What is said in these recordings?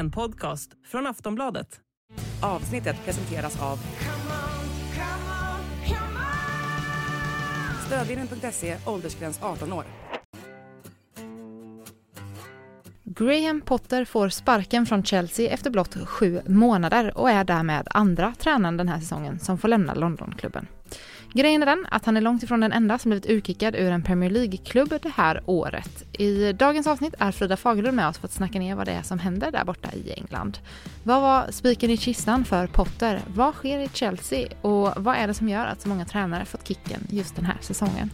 En podcast från Aftonbladet. Avsnittet presenteras av Stödvinnen.se, åldersgräns 18 år. Graham Potter får sparken från Chelsea efter blott sju månader och är därmed andra tränaren den här säsongen som får lämna Londonklubben. Grejen är den att han är långt ifrån den enda som blivit utkickad ur en Premier League-klubb det här året. I dagens avsnitt är Frida Fagerlund med oss för att snacka ner vad det är som händer där borta i England. Vad var spiken i kistan för Potter? Vad sker i Chelsea? Och vad är det som gör att så många tränare fått kicken just den här säsongen?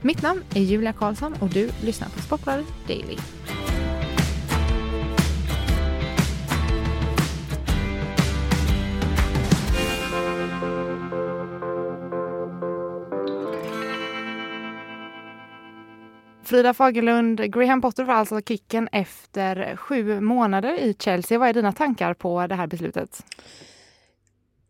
Mitt namn är Julia Karlsson och du lyssnar på Sportbladet Daily. Frida Fagerlund, Graham Potter får alltså kicken efter sju månader i Chelsea. Vad är dina tankar på det här beslutet?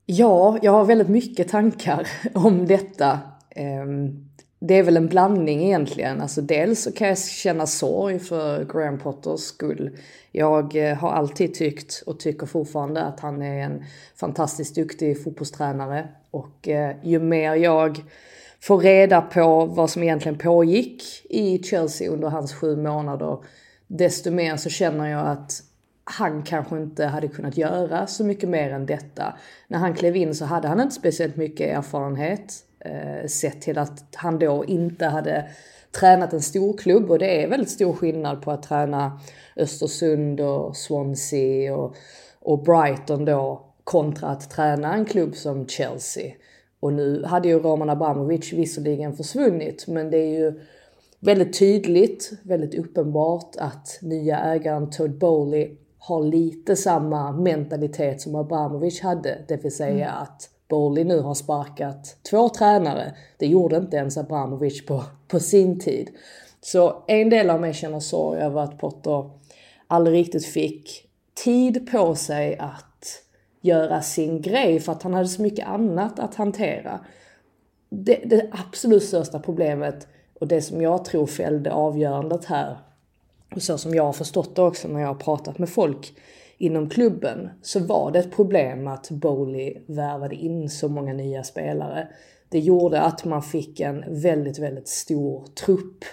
Ja, jag har väldigt mycket tankar om detta. Ehm, det är väl en blandning egentligen. Alltså dels så kan jag känna sorg för Graham Potters skull. Jag eh, har alltid tyckt och tycker fortfarande att han är en fantastiskt duktig fotbollstränare. Och eh, ju mer jag få reda på vad som egentligen pågick i Chelsea under hans sju månader, desto mer så känner jag att han kanske inte hade kunnat göra så mycket mer än detta. När han klev in så hade han inte speciellt mycket erfarenhet, eh, sett till att han då inte hade tränat en stor klubb och det är väldigt stor skillnad på att träna Östersund och Swansea och, och Brighton då kontra att träna en klubb som Chelsea. Och nu hade ju Roman Abramovic visserligen försvunnit, men det är ju väldigt tydligt, väldigt uppenbart att nya ägaren Todd Bowley har lite samma mentalitet som Abramovic hade, det vill säga mm. att Bowley nu har sparkat två tränare. Det gjorde inte ens Abramovic på, på sin tid. Så en del av mig känner sorg över att Potter aldrig riktigt fick tid på sig att göra sin grej för att han hade så mycket annat att hantera. Det, det absolut största problemet och det som jag tror fällde avgörandet här och så som jag har förstått det också när jag har pratat med folk inom klubben så var det ett problem att Bowley värvade in så många nya spelare. Det gjorde att man fick en väldigt, väldigt stor trupp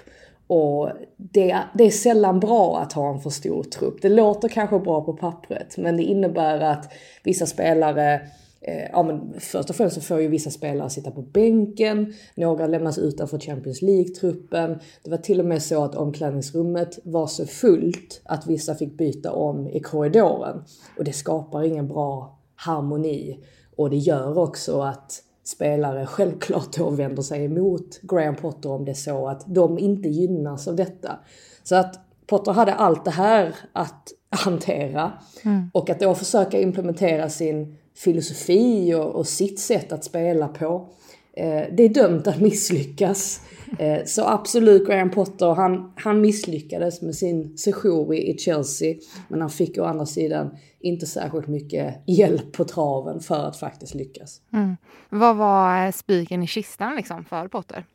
och det, det, är sällan bra att ha en för stor trupp. Det låter kanske bra på pappret, men det innebär att vissa spelare eh, Ja men först och främst så får ju vissa spelare sitta på bänken, några lämnas utanför Champions League-truppen. Det var till och med så att omklädningsrummet var så fullt att vissa fick byta om i korridoren. Och det skapar ingen bra harmoni. Och det gör också att spelare självklart då vänder sig emot Graham Potter om det är så att de inte gynnas av detta. Så att Potter hade allt det här att hantera mm. och att då försöka implementera sin filosofi och, och sitt sätt att spela på. Eh, det är dömt att misslyckas. Eh, så absolut Graham Potter, han, han misslyckades med sin session i Chelsea. Men han fick å andra sidan inte särskilt mycket hjälp på traven för att faktiskt lyckas. Mm. Vad var eh, spiken i kistan liksom för Potter?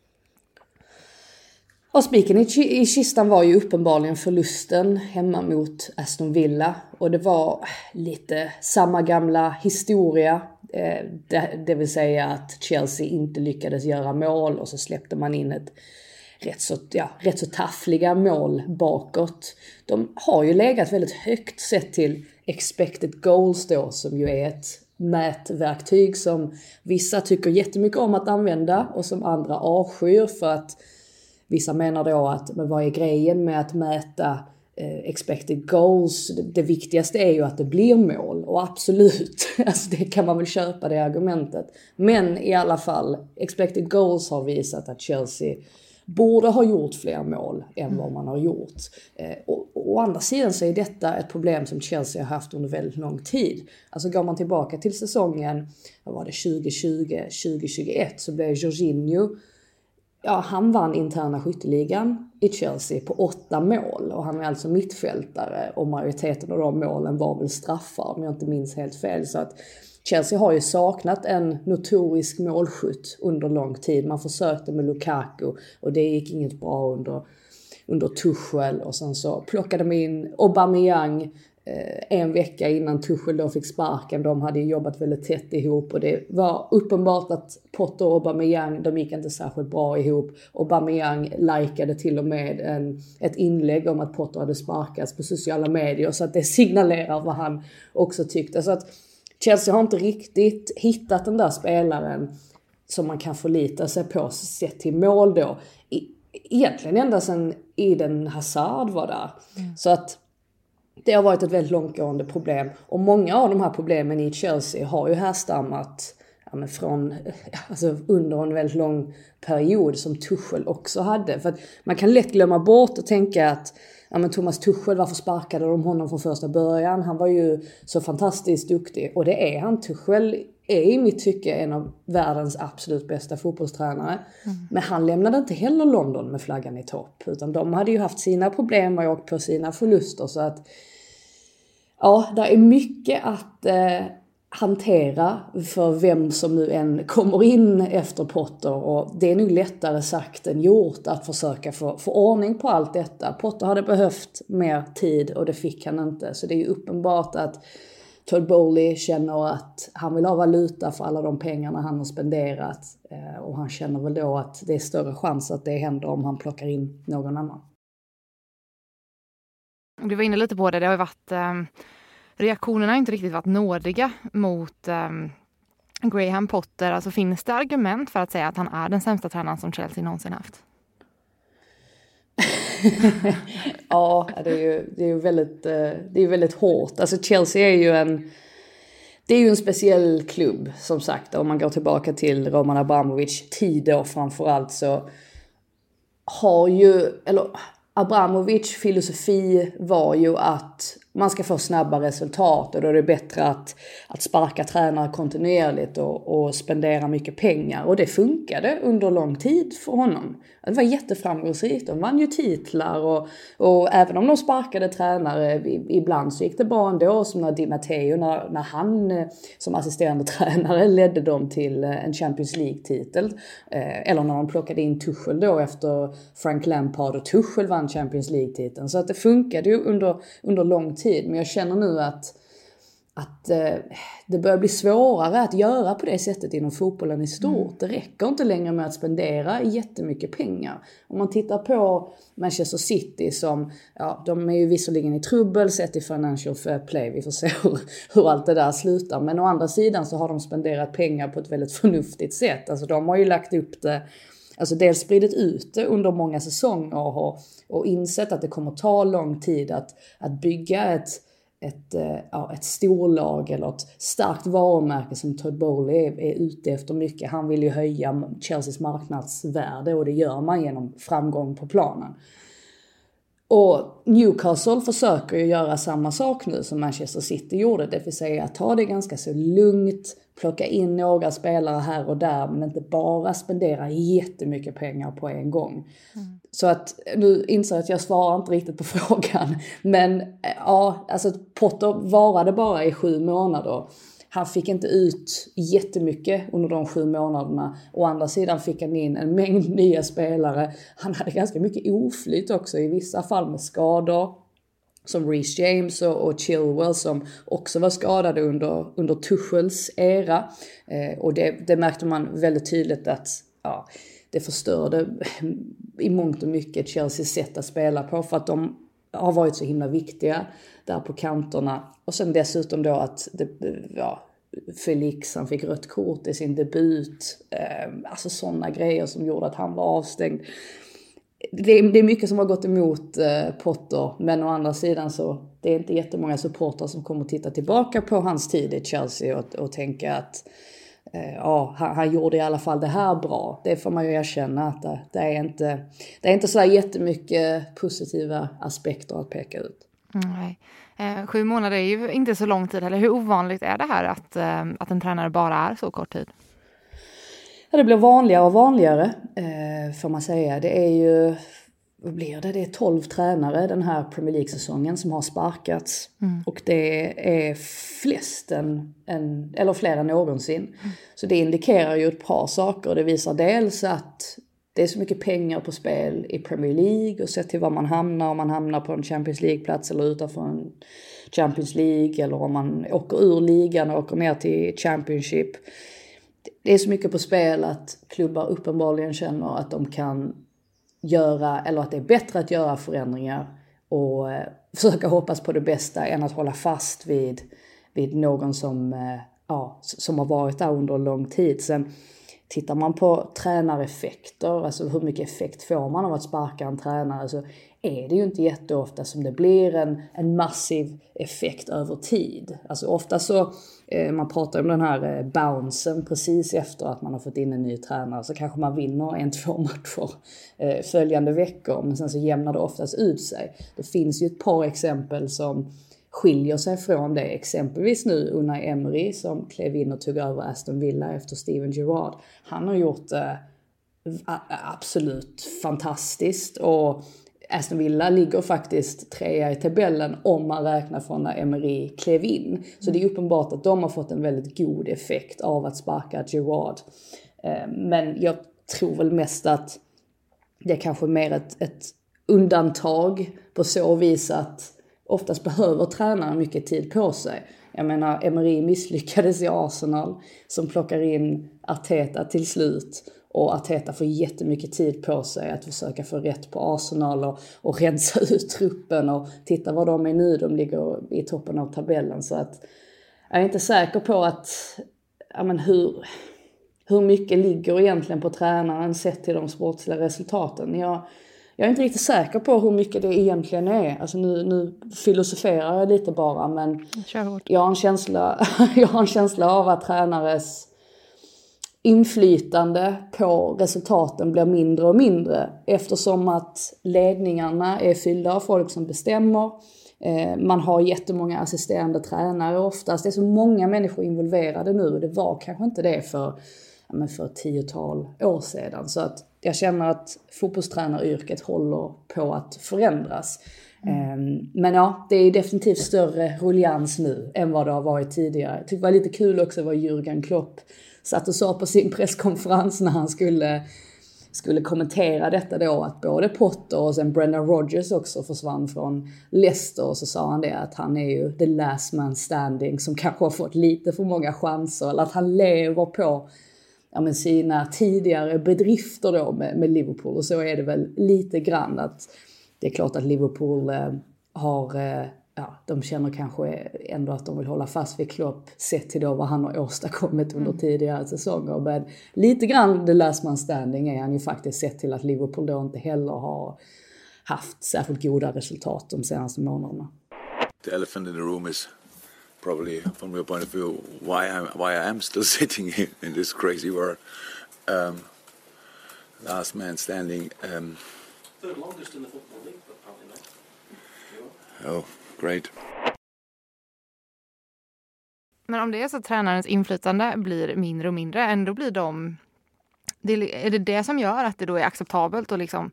Och spiken i, i kistan var ju uppenbarligen förlusten hemma mot Aston Villa. Och det var lite samma gamla historia. Eh, det, det vill säga att Chelsea inte lyckades göra mål och så släppte man in ett rätt så, ja, rätt så taffliga mål bakåt. De har ju legat väldigt högt sett till expected goals då som ju är ett mätverktyg som vissa tycker jättemycket om att använda och som andra avskyr för att vissa menar då att men vad är grejen med att mäta expected goals? Det, viktigaste är ju att det blir mål och absolut, alltså det kan man väl köpa det argumentet. Men i alla fall, expected goals har visat att Chelsea borde ha gjort fler mål än vad man har gjort. Eh, och, å andra sidan så är detta ett problem som Chelsea har haft under väldigt lång tid. Alltså går man tillbaka till säsongen, vad var det, 2020, 2021 så blev Jorginho Ja, han vann interna skytteligan i Chelsea på åtta mål och han är alltså mittfältare och majoriteten av de målen var väl straffar om jag inte minns helt fel. Så att Chelsea har ju saknat en notorisk målskytt under lång tid. Man försökte med Lukaku och det gick inget bra under, under Tuchel och sen så plockade de in Aubameyang en vecka innan Tuchel då fick sparken. De hade jobbat väldigt tätt ihop och det var uppenbart att Potter och Aubameyang, de gick inte särskilt bra ihop. Aubameyang likade till och med en, ett inlägg om att Potter hade sparkats på sociala medier så att det signalerar vad han också tyckte. Så att Chelsea har inte riktigt hittat den där spelaren som man kan förlita sig på sett till mål då. egentligen ända sedan Eden Hazard var där. Mm. Så att det har varit ett väldigt långtgående problem. Och många av de här problemen i Chelsea har ju härstammat ja, från, alltså under en väldigt lång period som Tuchel också hade. För att man kan lätt glömma bort och tänka att ja, men Thomas Tuchel, varför sparkade de honom från första början? Han var ju så fantastiskt duktig och det är han. Tuchel är i mitt tycke en av världens absolut bästa fotbollstränare. Mm. Men han lämnade inte heller London med flaggan i topp. Utan de hade ju haft sina problem och åkt på sina förluster. Så att ja, det är mycket att eh, hantera för vem som nu än kommer in efter Potter och det är nog lättare sagt än gjort att försöka få, få ordning på allt detta. Potter hade behövt mer tid och det fick han inte så det är ju uppenbart att Todd Bowley känner att han vill ha valuta för alla de pengarna han har spenderat eh, och han känner väl då att det är större chans att det händer om han plockar in någon annan. Du var inne lite på det, det har ju varit eh, reaktionerna har inte riktigt varit nådiga mot eh, Graham Potter. Alltså finns det argument för att säga att han är den sämsta tränaren som Chelsea någonsin haft? ja, det är ju, det är väldigt, eh, det är väldigt hårt. Alltså Chelsea är ju en det är ju en speciell klubb som sagt. Om man går tillbaka till Roman Abramovic tid då framförallt så har ju, eller Abramovic filosofi var ju att man ska få snabba resultat och då är det bättre att, att sparka tränare kontinuerligt och, och spendera mycket pengar. Och det funkade under lång tid för honom. Det var jätteframgångsrikt. De vann ju titlar och, och även om de sparkade tränare ibland så gick det bra ändå. Som när Di Matteo, när, när han eh, som assisterande tränare ledde dem till eh, en Champions League-titel. Eh, eller när de plockade in Tuchel då efter Frank Lampard och Tuchel vann Champions League-titeln. Så att det funkade ju under, under lång tid. Men jag känner nu att att eh, det börjar bli svårare att göra på det sättet inom fotbollen i stort. Mm. Det räcker inte längre med att spendera jättemycket pengar. Om man tittar på Manchester City som, ja, de är ju visserligen i trubbel sett i Financial Fair Play, vi får se hur, hur allt det där slutar. Men å andra sidan så har de spenderat pengar på ett väldigt förnuftigt sätt. Alltså de har ju lagt upp det Alltså dels spridit ut det under många säsonger och, och insett att det kommer ta lång tid att, att bygga ett ett, eh, ja, ett storlag eller ett starkt varumärke som Todd Bowley är, är ute efter mycket. Han vill ju höja Chelseas marknadsvärde och det gör man genom framgång på planen. Och Newcastle försöker ju göra samma sak nu som Manchester City gjorde, det vill säga att ta det ganska så lugnt, plocka in några spelare här och där men inte bara spendera jättemycket pengar på en gång. Mm. Så att nu inser jag att jag svarar inte riktigt på frågan. Men ja, alltså Potter varade bara i sju månader. Han fick inte ut jättemycket under de sju månaderna. Å andra sidan fick han in en mängd nya spelare. Han hade ganska mycket oflyt också, i vissa fall med skador. Som Reece James och, och Chilwell som också var skadade under, under Tuchels era. Eh, och det, det märkte man väldigt tydligt att ja, det förstörde i mångt och mycket Chelseas sätt att spela på för att de har varit så himla viktiga där på kanterna. Och sen dessutom då att det, ja, Felix han fick rött kort i sin debut. Eh, alltså sådana grejer som gjorde att han var avstängd. Det är, det är mycket som har gått emot eh, Potter, men å andra sidan så det är inte jättemånga supportrar som kommer titta tillbaka på hans tid i Chelsea och, och tänka att Eh, ja, han, han, gjorde i alla fall det här bra. Det får man ju erkänna att det, det är inte, det är inte så jättemycket positiva aspekter att peka ut. Nej. Eh, sju månader är ju inte så lång tid heller. Hur ovanligt är det här att, eh, att en tränare bara är så kort tid? Ja, det blir vanligare och vanligare eh, får man säga. Det är ju vad blir det? Det är 12 tränare den här Premier League-säsongen som har sparkats. Mm. Och det är flest än, än, eller fler än någonsin. Mm. Så det indikerar ju ett par saker. Det visar dels att det är så mycket pengar på spel i Premier League och sett till var man hamnar, om man hamnar på en Champions League-plats eller utanför en Champions League eller om man åker ur ligan och åker ner till Championship. Det är så mycket på spel att klubbar uppenbarligen känner att de kan göra, eller att det är bättre att göra förändringar och eh, försöka hoppas på det bästa än att hålla fast vid, vid någon som, eh, ja, som har varit där under lång tid. Sen tittar man på tränareffekter, alltså hur mycket effekt får man av att sparka en tränare, så är det ju inte jätteofta som det blir en, en massiv effekt över tid. Alltså ofta så, eh, man pratar om den här eh, bouncen precis efter att man har fått in en ny tränare, så kanske man vinner en, två matcher eh, följande veckor, men sen så jämnar det oftast ut sig. Det finns ju ett par exempel som skiljer sig från det. Exempelvis nu Unai Emery som klev in och tog över Aston Villa efter Steven Gerrard. Han har gjort eh, det absolut fantastiskt och Aston Villa ligger faktiskt trea i tabellen om man räknar från när Emery klev in. Så det är uppenbart att de har fått en väldigt god effekt av att sparka Gerard. Eh, men jag tror väl mest att det är kanske mer ett, ett undantag på så vis att oftast behöver tränaren mycket tid på sig. Jag menar, Emery misslyckades i Arsenal som plockar in Arteta till slut och Arteta får jättemycket tid på sig att försöka få rätt på Arsenal och, och rensa ut truppen och titta var de är nu, de ligger i toppen av tabellen så att jag är inte säker på att, ja men hur, hur mycket ligger egentligen på tränaren sett till de sportsliga resultaten. Jag, jag är inte riktigt säker på hur mycket det egentligen är. Alltså nu, nu filosoferar jag lite bara men jag har, en känsla, jag har en känsla av att tränares inflytande på resultaten blir mindre och mindre eftersom att ledningarna är fyllda av folk som bestämmer. Eh, man har jättemånga assisterande tränare oftast. Det är så många människor involverade nu och det var kanske inte det för, men för ett tiotal år sedan. Så att jag känner att fotbollstränaryrket håller på att förändras. Mm. Ehm, men ja, det är definitivt större ruljans nu än vad det har varit tidigare. Jag tyckte det var lite kul också vad Jürgen Klopp satt och sa på sin presskonferens när han skulle, skulle kommentera detta då att både Potter och sen Brendan Rodgers också försvann från Leicester och så sa han det att han är ju the last man standing som kanske har fått lite för många chanser eller att han lever på ja, men sina tidigare bedrifter då med, med Liverpool och så är det väl lite grann att det är klart att Liverpool eh, har eh, ja, de känner kanske ändå att de vill hålla fast vid Klopp sett till då vad han har åstadkommit under mm. tidigare säsonger. Men lite grann the last man standing är han ju faktiskt sett till att Liverpool då inte heller har haft särskilt goda resultat de senaste månaderna. The elephant in the room is probably from your point of view why I why I am still sitting here in this crazy world. Um, last man standing. Um, Third longest in the football Oh, great. Men om det är så att tränarens inflytande blir mindre och mindre, ändå blir de... Det, är det det som gör att det då är acceptabelt att liksom,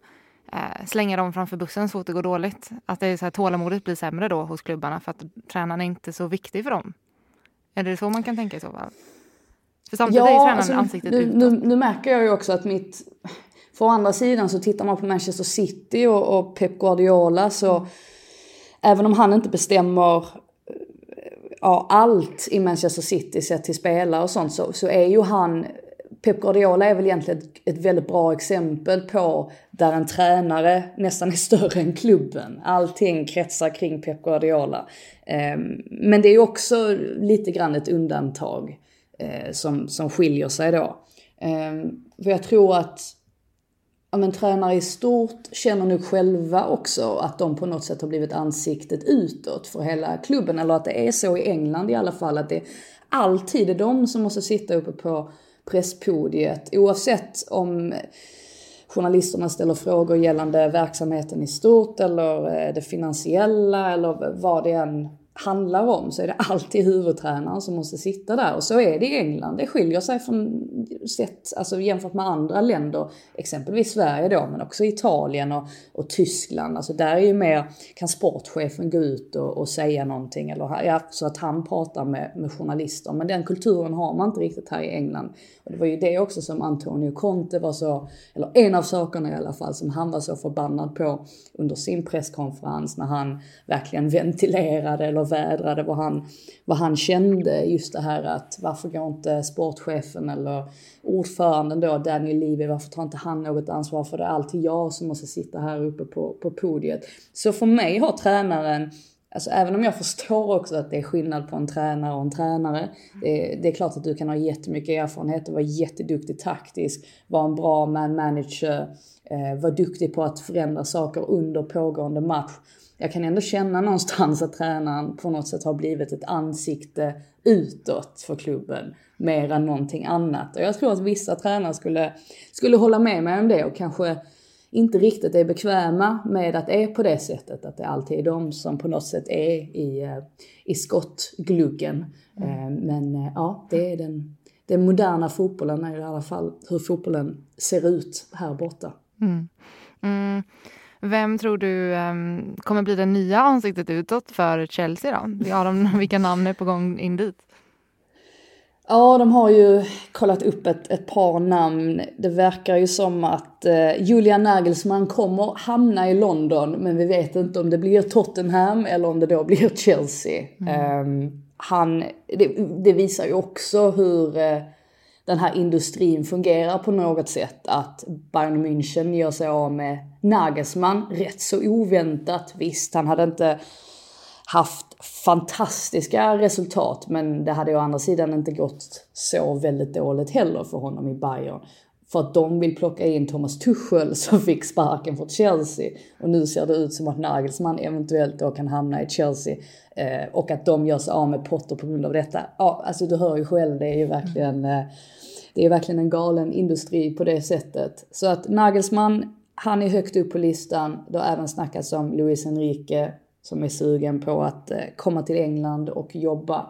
eh, slänga dem framför bussen så fort det går dåligt? Att det är så här, tålamodet blir sämre då hos klubbarna för att tränaren är inte så viktig för dem? Är det så man kan tänka i så fall? För samtidigt ja, är tränaren alltså, ansiktet nu. Nu, nu märker jag ju också att mitt... För å andra sidan så tittar man på Manchester City och, och Pep Guardiola så mm även om han inte bestämmer eh, ja, allt i Manchester City sett till spelare och sånt så, så är ju han Pep Guardiola är väl egentligen ett, ett, väldigt bra exempel på där en tränare nästan är större än klubben. Allting kretsar kring Pep Guardiola. Eh, men det är också lite grann ett undantag eh, som, som skiljer sig då. Eh, för jag tror att ja, men, tränare i stort känner nog själva också att de på något sätt har blivit ansiktet utåt för hela klubben. Eller att det är så i England i alla fall att det alltid är de som måste sitta uppe på presspodiet oavsett om journalisterna ställer frågor gällande verksamheten i stort eller eh, det finansiella eller vad det än handlar om så är det alltid huvudtränaren som måste sitta där. Och så är det i England. Det skiljer sig från sätt, alltså jämfört med andra länder, exempelvis Sverige då, men också Italien och, och Tyskland. Alltså där är ju mer, kan sportchefen gå ut och, och säga någonting, eller ja, så att han pratar med, med journalister. Men den kulturen har man inte riktigt här i England. Och det var ju det också som Antonio Conte var så, eller en av sakerna i alla fall, som han var så förbannad på under sin presskonferens när han verkligen ventilerade eller vädrade vad han, vad han kände. Just det här att varför går inte sportchefen eller ordföranden då, Daniel Levy, varför tar inte han något ansvar för det? är alltid jag som måste sitta här uppe på, på podiet. Så för mig har tränaren Alltså även om jag förstår också att det är skillnad på en tränare och en tränare. Det, det är klart att du kan ha jättemycket erfarenhet och vara jätteduktig taktisk, vara en bra man manager, eh, vara duktig på att förändra saker under pågående match. Jag kan ändå känna någonstans att tränaren på något sätt har blivit ett ansikte utåt för klubben mer än någonting annat. Och jag tror att vissa tränare skulle, skulle hålla med mig om det och kanske inte riktigt är bekväma med att det är på det sättet. Att det alltid är de som på något sätt är i, eh, i skottgluggen. Mm. Men eh, ja, det är den, den moderna fotbollen är i alla fall hur fotbollen ser ut här borta. Mm. Mm. Vem tror du um, kommer bli det nya ansiktet utåt för Chelsea då? Ja, de, vilka namn är på gång in dit? Ja, de har ju kollat upp ett, ett par namn. Det verkar ju som att eh, Julian Nagelsmann kommer hamna i London, men vi vet inte om det blir Tottenham eller om det då blir Chelsea. Mm. Um, han, det, det, visar ju också hur eh, den här industrin fungerar på något sätt. Att Bayern München gör sig av med Nagelsmann rätt så oväntat. Visst, han hade inte haft fantastiska resultat men det hade å andra sidan inte gått så väldigt dåligt heller för honom i Bayern. För att de vill plocka in Thomas Tuchel som fick sparken från Chelsea. Och nu ser det ut som att Nagelsmann eventuellt då kan hamna i Chelsea. Eh, och att de gör sig av med Potter på grund av detta. Ja, alltså du hör ju själv, det är ju verkligen, eh, det är verkligen en galen industri på det sättet. Så att Nagelsmann, han är högt upp på listan. Det har även snackats om Luis Enrique som är sugen på att eh, komma till England och jobba.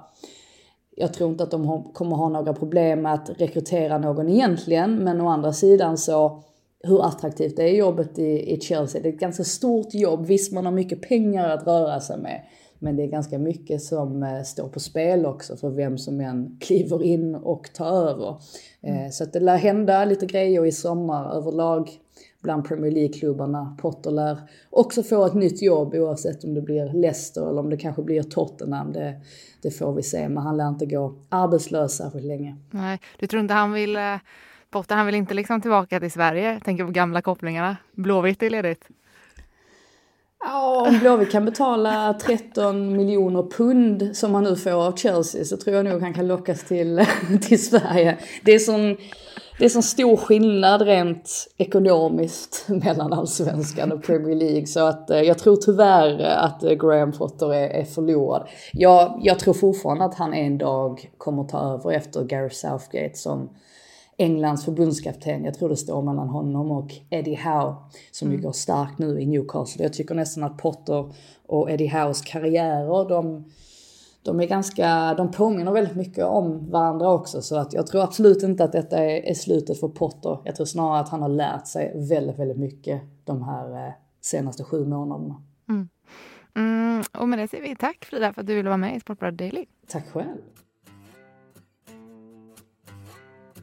Jag tror inte att de kommer ha några problem med att rekrytera någon egentligen, men å andra sidan så hur attraktivt är jobbet i, i Chelsea? Det är ett ganska stort jobb. Visst, man har mycket pengar att röra sig med. Men det är ganska mycket som eh, står på spel också för vem som än kliver in och tar över. Mm. Så att det lär hända lite grejer i sommar överlag bland Premier League-klubbarna. Potter lär också få ett nytt jobb oavsett om det blir Leicester eller om det kanske blir Tottenham. Det, det får vi se, men han lär inte gå arbetslös särskilt länge. Nej, du tror inte han vill, eh, Potter han vill inte liksom tillbaka till Sverige? Tänker på gamla kopplingarna. Blåvitt är ledigt. Ja, om Blåvitt kan betala 13 miljoner pund som han nu får av Chelsea så tror jag nog han kan lockas till, till Sverige. Det är sån det är sån stor skillnad rent ekonomiskt mellan allsvenskan och Premier League så att eh, jag tror tyvärr att eh, Graham Potter är, är förlorad. Jag, jag tror fortfarande att han en dag kommer ta över efter Gary Southgate som Englands förbundskapten. Jag tror det står mellan honom och Eddie Howe som mm. ju går starkt nu i Newcastle. Jag tycker nästan att Potter och Eddie Howes karriärer, de de är ganska, de påminner väldigt mycket om varandra också så att jag tror absolut inte att detta är, är slutet för Potter. Jag tror snarare att han har lärt sig väldigt, väldigt mycket de här eh, senaste sju månaderna. Mm. Mm, och med det säger vi tack Frida för att du ville vara med i Sportbladet Daily. Tack själv.